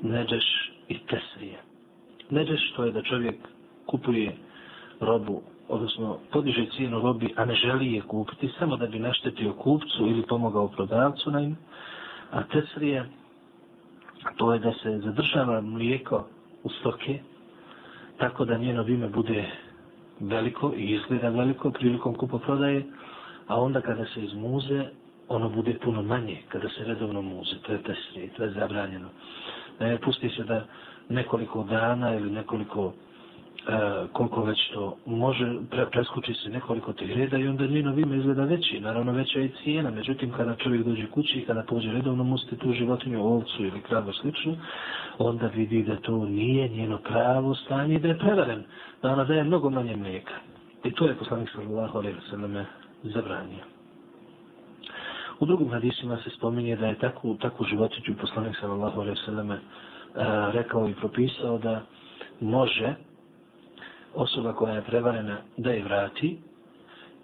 [SPEAKER 1] neđeš i tesrije. Neđeš to je da čovjek kupuje robu, odnosno podiže cijenu robi, a ne želi je kupiti, samo da bi naštetio kupcu ili pomogao prodavcu na im. A tesrije, to je da se zadržava mlijeko u stoke, tako da njeno ime bude veliko i izgleda veliko prilikom kupoprodaje, a onda kada se izmuze, ono bude puno manje kada se redovno muze. To je tesrije, to je zabranjeno. Ne, pusti se da nekoliko dana ili nekoliko e, koliko već to može, pre, preskuči se nekoliko tih reda i onda njeno vime izgleda veći, naravno veća je cijena, međutim kada čovjek dođe kući i kada pođe redovno musti tu životinju, ovcu ili kravu slično, onda vidi da to nije njeno pravo stanje da je prevaren, da ona daje mnogo manje mlijeka. I to je poslanik sallallahu alaihi wa sallam zabranio. U drugim hadisima se spominje da je takvu, takvu životinju poslanik sallallahu alaihi wa sallam e, rekao i propisao da može osoba koja je prevarena da je vrati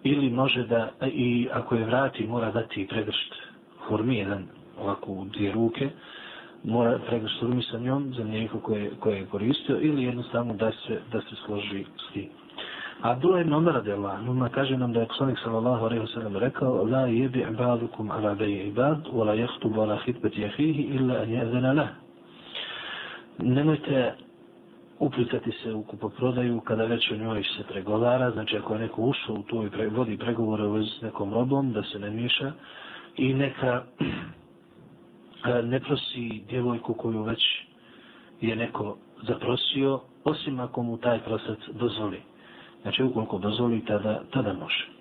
[SPEAKER 1] ili može da i ako je vrati mora dati pregršt hurmi jedan ovako u dvije ruke mora pregršt hurmi sa njom za njegov koje, koje je koristio ili jednostavno da se, da se složi s tim. A Abdullah ibn Umar radijallahu anhu kaže nam da je poslanik sallallahu alejhi ve sellem rekao la yabi ibadukum ala bay'i ibad wa la yakhtub ala khitbati akhihi illa an ya'zana lahu. Nemojte uplitati se u kupoprodaju kada već o njoj se pregovara, znači ako je neko ušao u to i pre, vodi pregovore u s nekom robom, da se ne miša i neka [CLEARS THROAT] ne prosi djevojku koju već je neko zaprosio, osim ako mu taj prosac dozvoli. Znači ukoliko dozvoli, tada, tada može.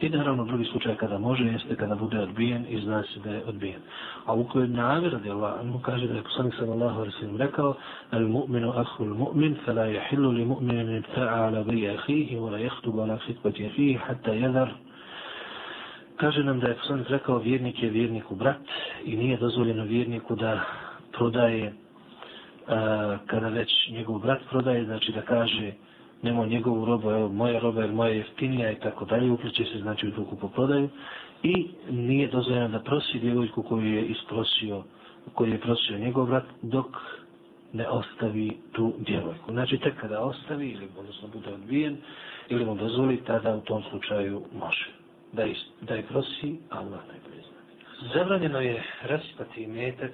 [SPEAKER 1] I naravno drugi slučaj kada može jeste kada bude odbijen i zna se da je odbijen. A u kojoj navira radi Allah, on kaže da je poslanik sallallahu alaihi sallam rekao al mu'minu ahu al mu'min fala jahillu li mu'minin ibta'a ala bi ahihi wa la jahtubu ala khitbati ahihi hatta jadar Kaže nam da je poslanik rekao vjernik je vjerniku brat i nije dozvoljeno vjerniku da prodaje a, kada već njegov brat prodaje, znači da kaže nemoj njegovu robu, evo moja roba je moja jeftinija i tako dalje, upliče se znači u drugu poprodaju i nije dozvoljeno da prosi djevojku koju je isprosio, koju je prosio njegov brat, dok ne ostavi tu djevojku. Znači tek kada ostavi ili odnosno bude odbijen ili mu dozvoli, tada u tom slučaju može. Da is, da je prosi, Allah najbolje zna. Zabranjeno je rasipati metak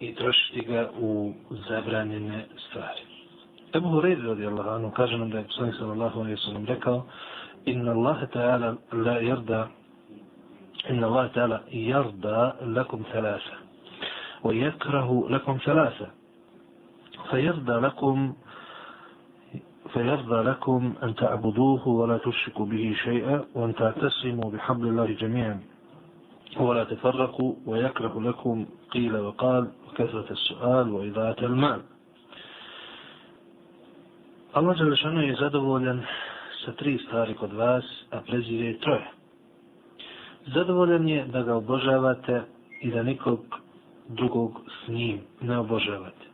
[SPEAKER 1] i trošiti ga u zabranjene stvari. Ebu Hureyri radi Allah anu kaže nam da je poslanik sallallahu alaihi sallam rekao inna Allah ta'ala la yarda inna Allah ta'ala yarda lakum thalasa wa yakrahu lakum thalasa فيرضى لكم فيرضى لكم أن تعبدوه ولا تشركوا به شيئا وأن تعتصموا بحبل الله جميعا ولا تفرقوا ويكره لكم قيل وقال وكثرة السؤال وإضاءة المال Allah Đelešanu je zadovoljan sa tri stvari kod vas, a prezire troje. Zadovoljan je da ga obožavate i da nikog drugog s njim ne obožavate.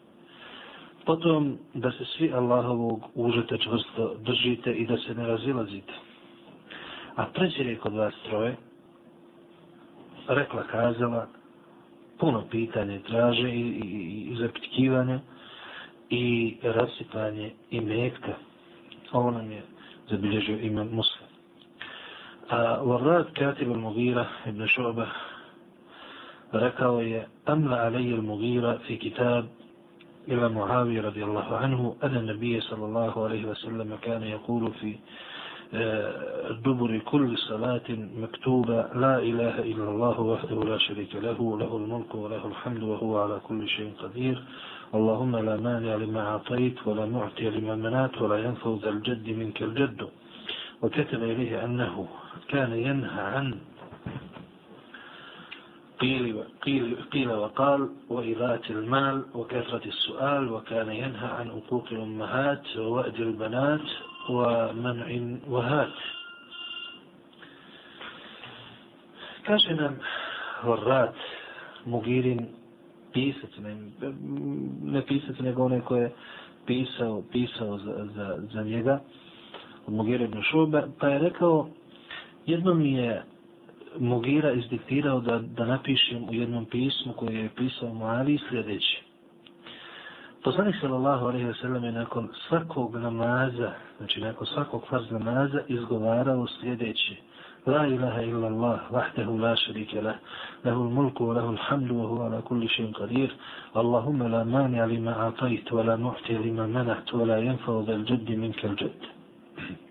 [SPEAKER 1] Potom da se svi Allahovog užete čvrsto držite i da se ne razilazite. A prezire kod vas troje, rekla kazala, puno pitanja traže i, i, i, i zapitkivanja, i rasipanje i metka. Ovo nam je zabilježio imam muslim. A Varad Katib al-Mughira ibn Šu'ba rekao je Amla alej al-Mughira fi kitab إلى معاوية رضي الله عنه أن النبي صلى الله عليه وسلم كان يقول في دبر كل صلاة مكتوبة لا إله إلا الله وحده لا شريك له له الملك وله الحمد وهو على كل شيء قدير اللهم لا مانع لما أعطيت ولا معطي لما منعت ولا ينفع ذا الجد منك الجد. وكتب إليه أنه كان ينهى عن قيل, قيل, قيل وقال وإذاة المال وكثرة السؤال وكان ينهى عن أقوق الأمهات ووأد البنات ومنع وهات. nam Horat Mugirin pisac, ne, ne pisac, nego onaj koji je pisao, pisao za, za, za njega, od Mugira ibn Šube, pa je rekao, jedno mi je Mugira izdiktirao da, da napišem u jednom pismu koje je pisao Muali sljedeći. Poslanik sallallahu alejhi ve sellem je nakon svakog namaza, znači nakon svakog farz namaza, izgovarao sljedeće: La ilaha illa Allah, وحده la شريك lah, له mulku, وله الحمد wa huwa ala kulli قدير qadir. Allahumma la mani أعطيت ولا wa la منعت ولا ينفع wa la منك الجد. [CLEARS THROAT]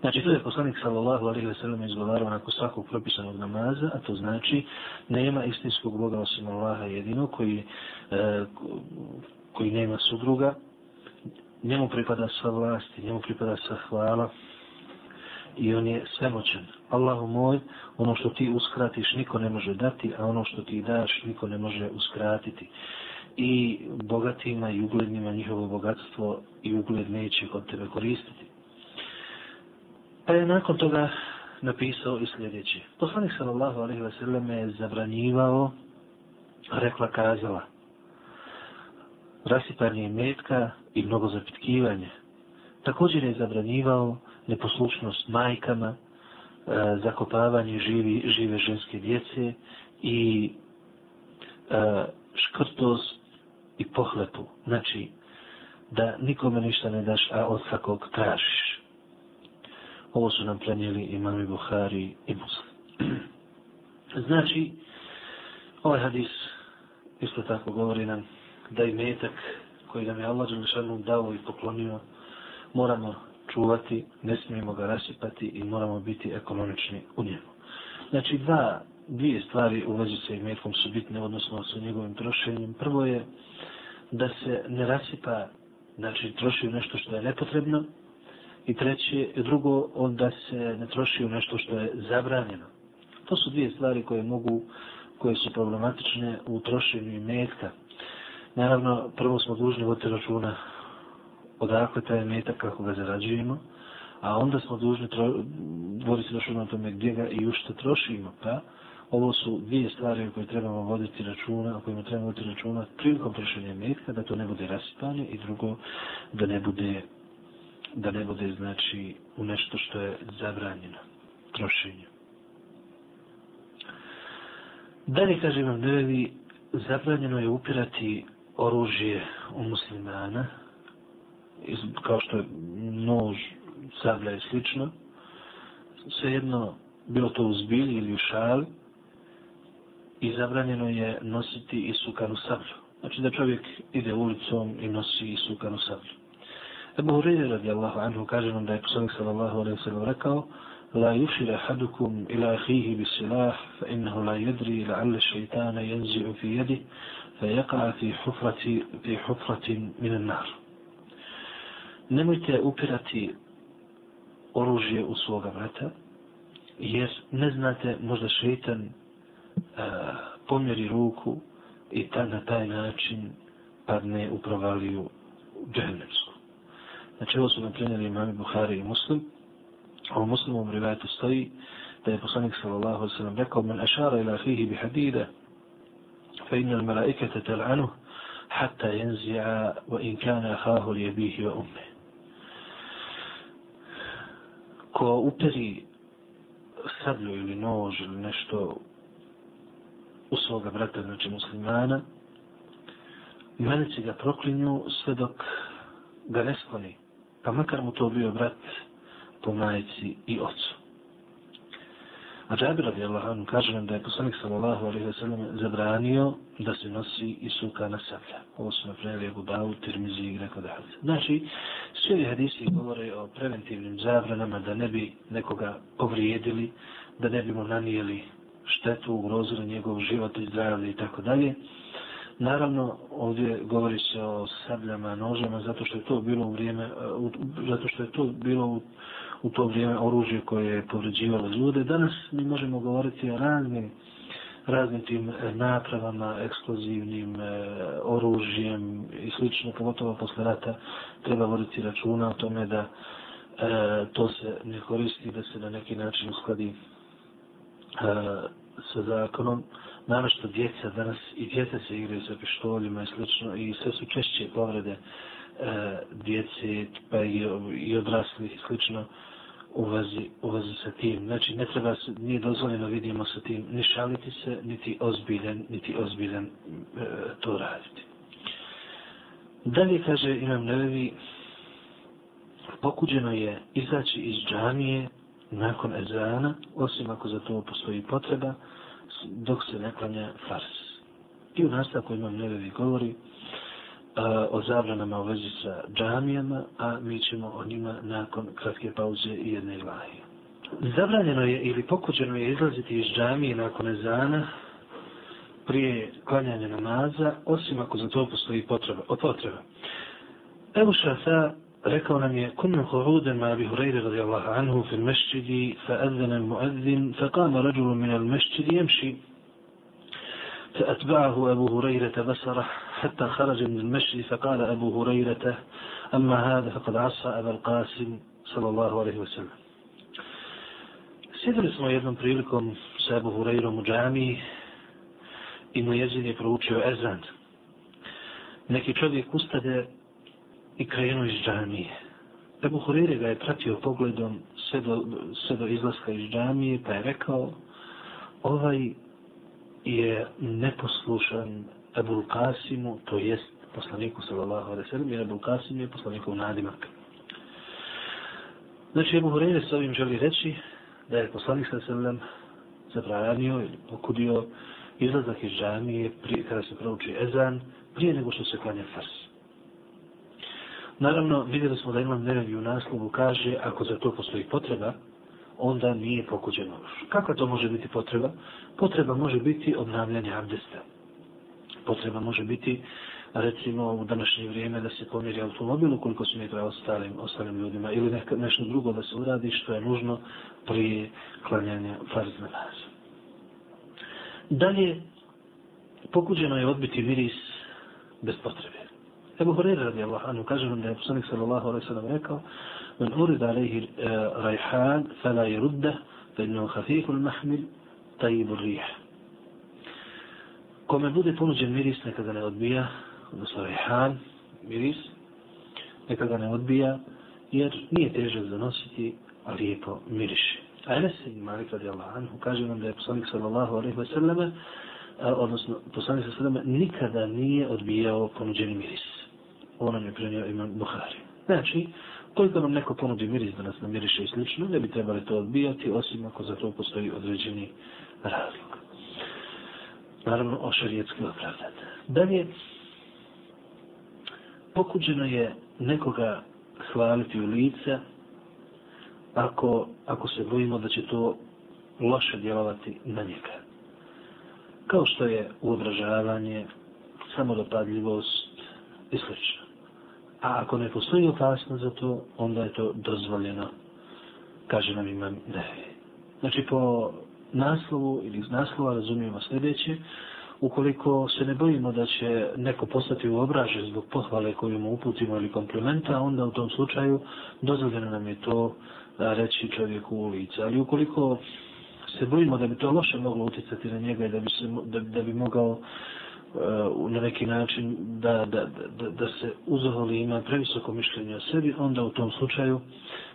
[SPEAKER 1] Znači, to je poslanik sallallahu alaihi wa sellem izgovarao nakon svakog propisanog namaza, a to znači nema istinskog Boga osim Allaha jedino koji, e, koji nema sudruga, njemu pripada sva vlast, njemu pripada sva hvala i on je svemoćan. Allahu moj, ono što ti uskratiš niko ne može dati, a ono što ti daš niko ne može uskratiti. I bogatima i uglednima njihovo bogatstvo i ugled neće kod tebe koristiti. Pa je nakon toga napisao i sljedeće. Poslanik sallallahu alaihi wa sallam je zabranjivao, rekla kazala, rasipanje metka i mnogo zapitkivanje. Također je zabranjivao neposlušnost majkama, e, zakopavanje živi, žive ženske djece i e, škrtost i pohlepu. Znači, da nikome ništa ne daš, a od svakog tražiš. Ovo su nam prenijeli imami Buhari i Muslim. [CLEARS THROAT] znači, ovaj hadis isto tako govori nam da i metak koji nam je Allah Đelešanu dao i poklonio, moramo čuvati, ne smijemo ga rasipati i moramo biti ekonomični u njemu. Znači, dva, dvije stvari u vezi sa imetkom su bitne, odnosno sa njegovim trošenjem. Prvo je da se ne rasipa, znači troši u nešto što je nepotrebno, i treće, drugo, onda se ne troši u nešto što je zabranjeno. To su dvije stvari koje mogu, koje su problematične u trošenju imetka. Naravno, prvo smo dužni voditi računa odakle taj metak kako ga zarađujemo, a onda smo dužni vodi se došlo na tome gdje ga i u što trošimo. Pa, ovo su dvije stvari koje trebamo voditi računa, o kojima trebamo voditi računa prilikom trošenja metka, da to ne bude rasipanje i drugo, da ne bude da ne bude znači u nešto što je zabranjeno trošenje. Dalje kaže vam nevi, zabranjeno je upirati oružje u muslimana, kao što je nož, sablja i slično, svejedno bilo to u zbilji ili u šali, i zabranjeno je nositi isukanu sablju. Znači da čovjek ide ulicom i nosi isukanu sablju. Ebu Hureyre radijallahu anhu kaže nam da je poslanik sallallahu alaihi sallam rekao La yushir ahadukum ila ahihi bi silah fa innahu la yadri la'alla šeitana yanzi'u fi yadi fa yaqa fi hufrati fi hufratin min an-nar. Nemojte upirati oružje u svoga vrata jer ne znate možda šeitan uh, pomjeri ruku i ta, na taj način padne u provaliju džehennemsku. Znači ovo su nam prenijeli imami Buhari i Muslim. A u muslimom rivajetu stoji da je poslanik sallallahu sallam rekao men ašara ila fihi bi hadida fa inna l-malaikata tal'anu hatta jenzi'a wa in kana ahahu li jebihi wa umme. Ko uperi sablju ili nož ili nešto u svoga brata, znači muslimana, meleci ga proklinju sve dok ga ne skloni pa makar mu to bio brat po majici i ocu. A Džabir radijallahu anhu kaže nam da je poslanik sallallahu alaihi wa sallam zabranio da se nosi i suka na sablja. Ovo su napravili Abu Bavu, Tirmizi i Greko da. Znači, svi ovi hadisi govore o preventivnim zabranama da ne bi nekoga povrijedili, da ne bi mu nanijeli štetu, ugrozili njegov život i zdravlje i tako dalje. Naravno, ovdje govori se o sabljama, nožama, zato što je to bilo u vrijeme, zato što je to bilo u, u to vrijeme oružje koje je povređivalo ljude. Danas mi možemo govoriti o raznim, raznim tim e, napravama, eksplozivnim e, oružjem i slično, pogotovo posle rata, treba voditi računa o tome da e, to se ne koristi, da se na neki način uskladi e, sa zakonom. Naravno što djeca danas i djeca se igraju sa pištoljima i slično i sve su češće povrede e, djece pa i, i odraslih i slično u vezi, u vezi sa tim. Znači ne treba se, nije dozvoljeno vidimo sa tim ni šaliti se, niti ozbiljen, niti ozbiljen e, to raditi. Dalje kaže imam nevevi pokuđeno je izaći iz džamije nakon ezana, osim ako za to postoji potreba, dok se ne klanja fars. I u nastavku imam nevevi govori o zabranama u vezi sa džamijama, a mi ćemo o njima nakon kratke pauze i jedne glahe. Zabranjeno je ili pokuđeno je izlaziti iz džamije nakon ezana prije klanjanja namaza, osim ako za to postoji potreba. O potreba. Evo šafa rekao nam je kunna qu'udan ma Abi Hurajra radijallahu anhu fi al-masjid fa adhana al-mu'adhdhin fa qama rajul min al-masjid yamshi فأتبعه أبو هريرة بصره حتى خرج من المسجد فقال أبو هريرة أما هذا فقد عصى أبا القاسم صلى الله عليه وسلم Sjedili smo jednom prilikom sa Ebu Hureyrom u džamiji i mu jezin je proučio ezan. Neki čovjek ustade i krenuo iz džamije. Ebu Hurere ga je pratio pogledom sve do, sve do izlaska iz džamije, pa je rekao, ovaj je neposlušan Ebul Kasimu, to jest poslaniku sallallahu alaihi sallam, jer Ebul Kasim je poslanikov nadimak. Znači, Ebu Hureyre s ovim želi reći da je poslanik sallallahu alaihi sallam zabranio ili pokudio izlazak iz džamije prije, kada se prouči ezan, prije nego što se klanja fars. Naravno, vidjeli smo da imam nevevi u naslovu kaže, ako za to postoji potreba, onda nije pokuđeno. Kako to može biti potreba? Potreba može biti obnavljanje abdesta. Potreba može biti, recimo, u današnje vrijeme da se pomjeri automobil ukoliko se ne treba ostalim, ostalim ljudima ili neka, nešto drugo da se uradi što je nužno prije klanjanja farz namaza. Dalje, pokuđeno je odbiti miris bez potrebe. Ebu Horeira radi Allah, anu kaže nam da je poslanik sallallahu alaihi sallam rekao Men urid alaihi eh, rajhan, fala je rudda, fa inno hafifu mahmil, tajibu rih. Kome bude ponuđen miris, neka ga ne odbija, odnosno rehan, miris, neka ga ne odbija, jer nije težak za nositi, a lijepo miriše. A Enes i Malik radi Allah, kaže nam da je poslanik sallallahu alaihi sallam, eh, odnosno poslanik sallallahu alaihi sallam, nikada nije odbijao ponuđeni miris ovo nam je prenio imam Buhari. Znači, koliko nam neko ponudi miris da nas namiriše i slično, ne bi trebali to odbijati, osim ako za to postoji određeni razlog. Naravno, o šarijetski opravdan. Dalje, pokuđeno je nekoga hvaliti u lice, ako, ako se bojimo da će to loše djelovati na njega. Kao što je uobražavanje, samodopadljivost i sl. A ako ne postoji opasnost za to, onda je to dozvoljeno, kaže nam imam ne. Znači po naslovu ili iz naslova razumijemo sljedeće, ukoliko se ne bojimo da će neko postati u zbog pohvale koju mu uputimo ili komplimenta, onda u tom slučaju dozvoljeno nam je to da reći čovjeku u lice. Ali ukoliko se bojimo da bi to loše moglo utjecati na njega i da bi, se, da, da bi mogao uh, na neki način da, da, da, da se uzavoli ima previsoko mišljenje o sebi, onda u tom slučaju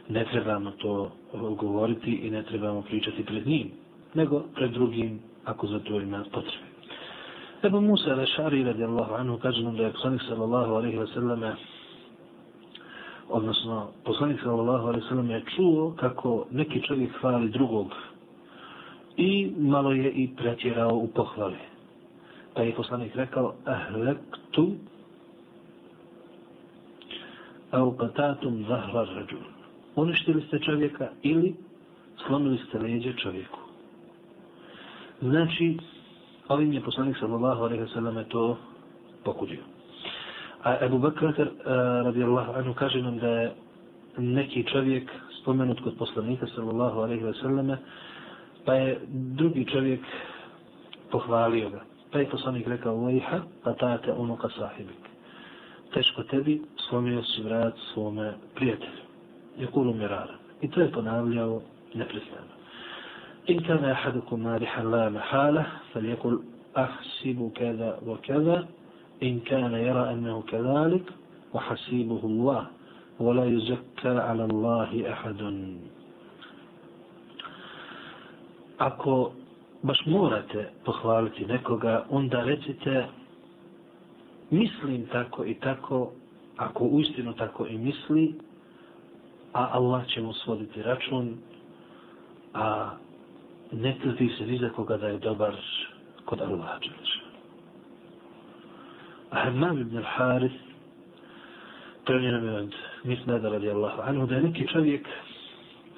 [SPEAKER 1] ne trebamo to e, govoriti i ne trebamo pričati pred njim, nego pred drugim ako za to ima potrebe. Ebu Musa Rešari radijallahu anhu kaže nam da je poslanik sallallahu alaihi wa sallam odnosno poslanik sallallahu alaihi wa sallam je čuo kako neki čovjek hvali drugog i malo je i pretjerao u pohvali. Pa je poslanik rekao, ahlektu au patatum zahra rađun. Uništili ste čovjeka ili slomili ste leđe čovjeku. Znači, ovim je poslanik sallallahu alaihi wa sallam to pokudio. A Ebu Bakr uh, radijallahu anhu kaže nam da je neki čovjek spomenut kod poslanika sallallahu alaihi wa sallam pa je drugi čovjek pohvalio ga. Pa je poslanik rekao vajha, pa tate unuka sahibik. Teško tebi, slomio si vrat svome prijatelju. Je kulu mirara. I to je ponavljao neprestano. In kana ahadukum مالحا لا محالة فليقل أحسب كذا وكذا wa كان in kana yara annahu الله wa يزكى على wa أحد ala Allahi. Ako baš morate pohvaliti nekoga, onda recite mislim tako i tako, ako uistinu tako i misli, a Allah će mu svoditi račun, a ne tvrdi se ni za koga da je dobar kod Allah Đelešana. A Hammam ibn al-Haris prenio nam je od Misnada radijallahu anhu da je neki čovjek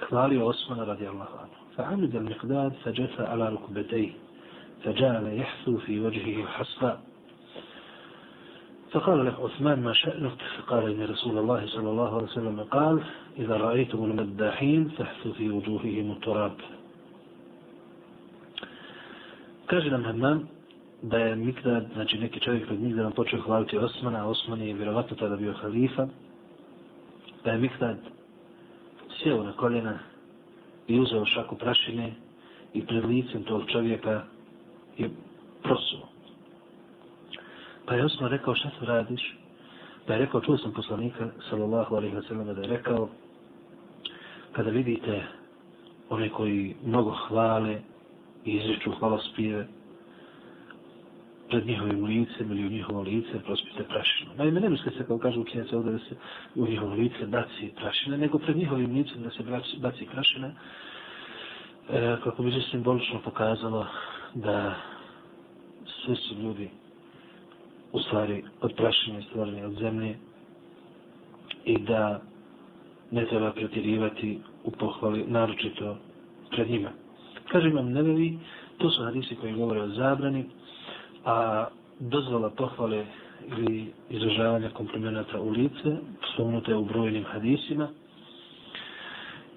[SPEAKER 1] hvalio Osmana radijallahu anhu. فعمد المقداد فجثى على ركبتيه فجعل يحثو في وجهه حصبا فقال له عثمان ما شأنك فقال إن رسول الله صلى الله عليه وسلم قال إذا رأيتم المداحين فاحثوا في وجوههم التراب Kaže nam Hammam da je Mikdad, znači neki čovjek pred Mikdadom počeo hvaliti Osmana, a Osman je vjerovatno tada bio halifa, da je Mikdad sjeo na koljena i uzeo šaku prašine i pred licem tog čovjeka je prosuo. Pa je Osman rekao šta se radiš? Pa je rekao, čuo sam poslanika, sallallahu alaihi wa sallam, da je rekao, kada vidite one koji mnogo hvale i izreču hvalospije pred njihovim licem ili u njihovo lice prospite prašinu. Naime, ne misli se kao kažu učenjaci ovdje da se u njihovo lice baci prašina, nego pred njihovim licem da se baci prašina e, kako bi se simbolično pokazalo da sve su ljudi u stvari od prašine stvorene od zemlje i da ne treba pretjerivati u pohvali, naročito pred njima. Kaže imam nebevi, to su hadisi koji govore o zabrani, a dozvola pohvale ili izražavanja komplimenata u lice, spomenute u brojnim hadisima.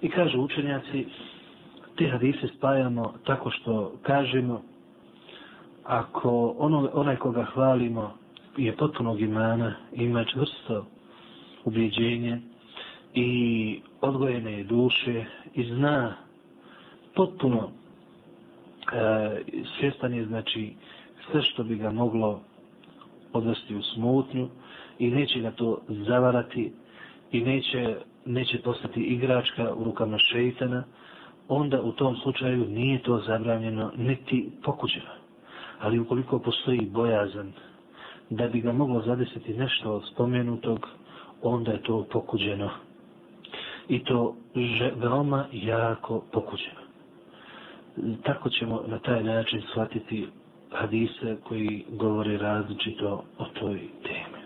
[SPEAKER 1] I kažu učenjaci, te hadise spajamo tako što kažemo, ako ono, onaj koga hvalimo je potpunog imana, ima čvrsto ubjeđenje i odgojene je duše i zna potpuno E, svjestan je znači sve što bi ga moglo odvesti u smutnju i neće ga to zavarati i neće, neće postati igračka u rukama šeitana, onda u tom slučaju nije to zabranjeno niti pokuđeno. Ali ukoliko postoji bojazan da bi ga moglo zadesiti nešto od spomenutog, onda je to pokuđeno. I to veoma jako pokuđeno. Tako ćemo na taj način shvatiti hadise koji govore različito o toj temi.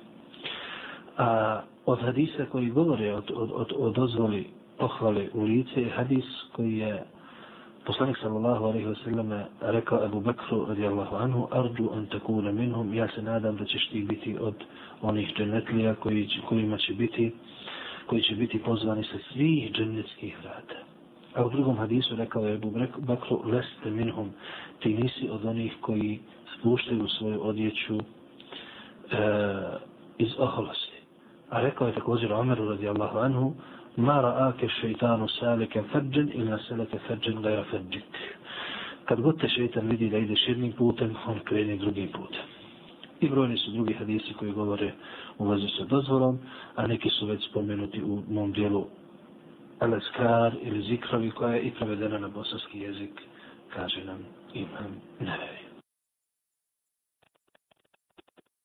[SPEAKER 1] A od hadisa koji govore od, od, od, od dozvoli pohvale u lice je hadis koji je poslanik sallallahu alaihi wasallam rekao Abu Bakru radijallahu anhu ardu an takuna minhum ja se nadam da ćeš ti biti od onih dženetlija koji, kojima će biti koji će biti pozvani sa svih džennetskih vrata. A u drugom hadisu rekao je Ebu Bekru, leste minhum ti nisi od onih koji spuštaju svoju odjeću e, iz oholosti. A rekao je također Omeru radijallahu anhu ma ra'ake šeitanu salike fađen ila naseleke fađen gajra fađit. Kad god te šeitan vidi da ideš jednim putem, on krene drugim putem. I brojni su drugi hadisi koji govore u vezi sa dozvolom, a neki su već spomenuti u mom dijelu Aleskar ili Zikrovi koja je i prevedena na bosanski jezik, kaže nam imam nevevi.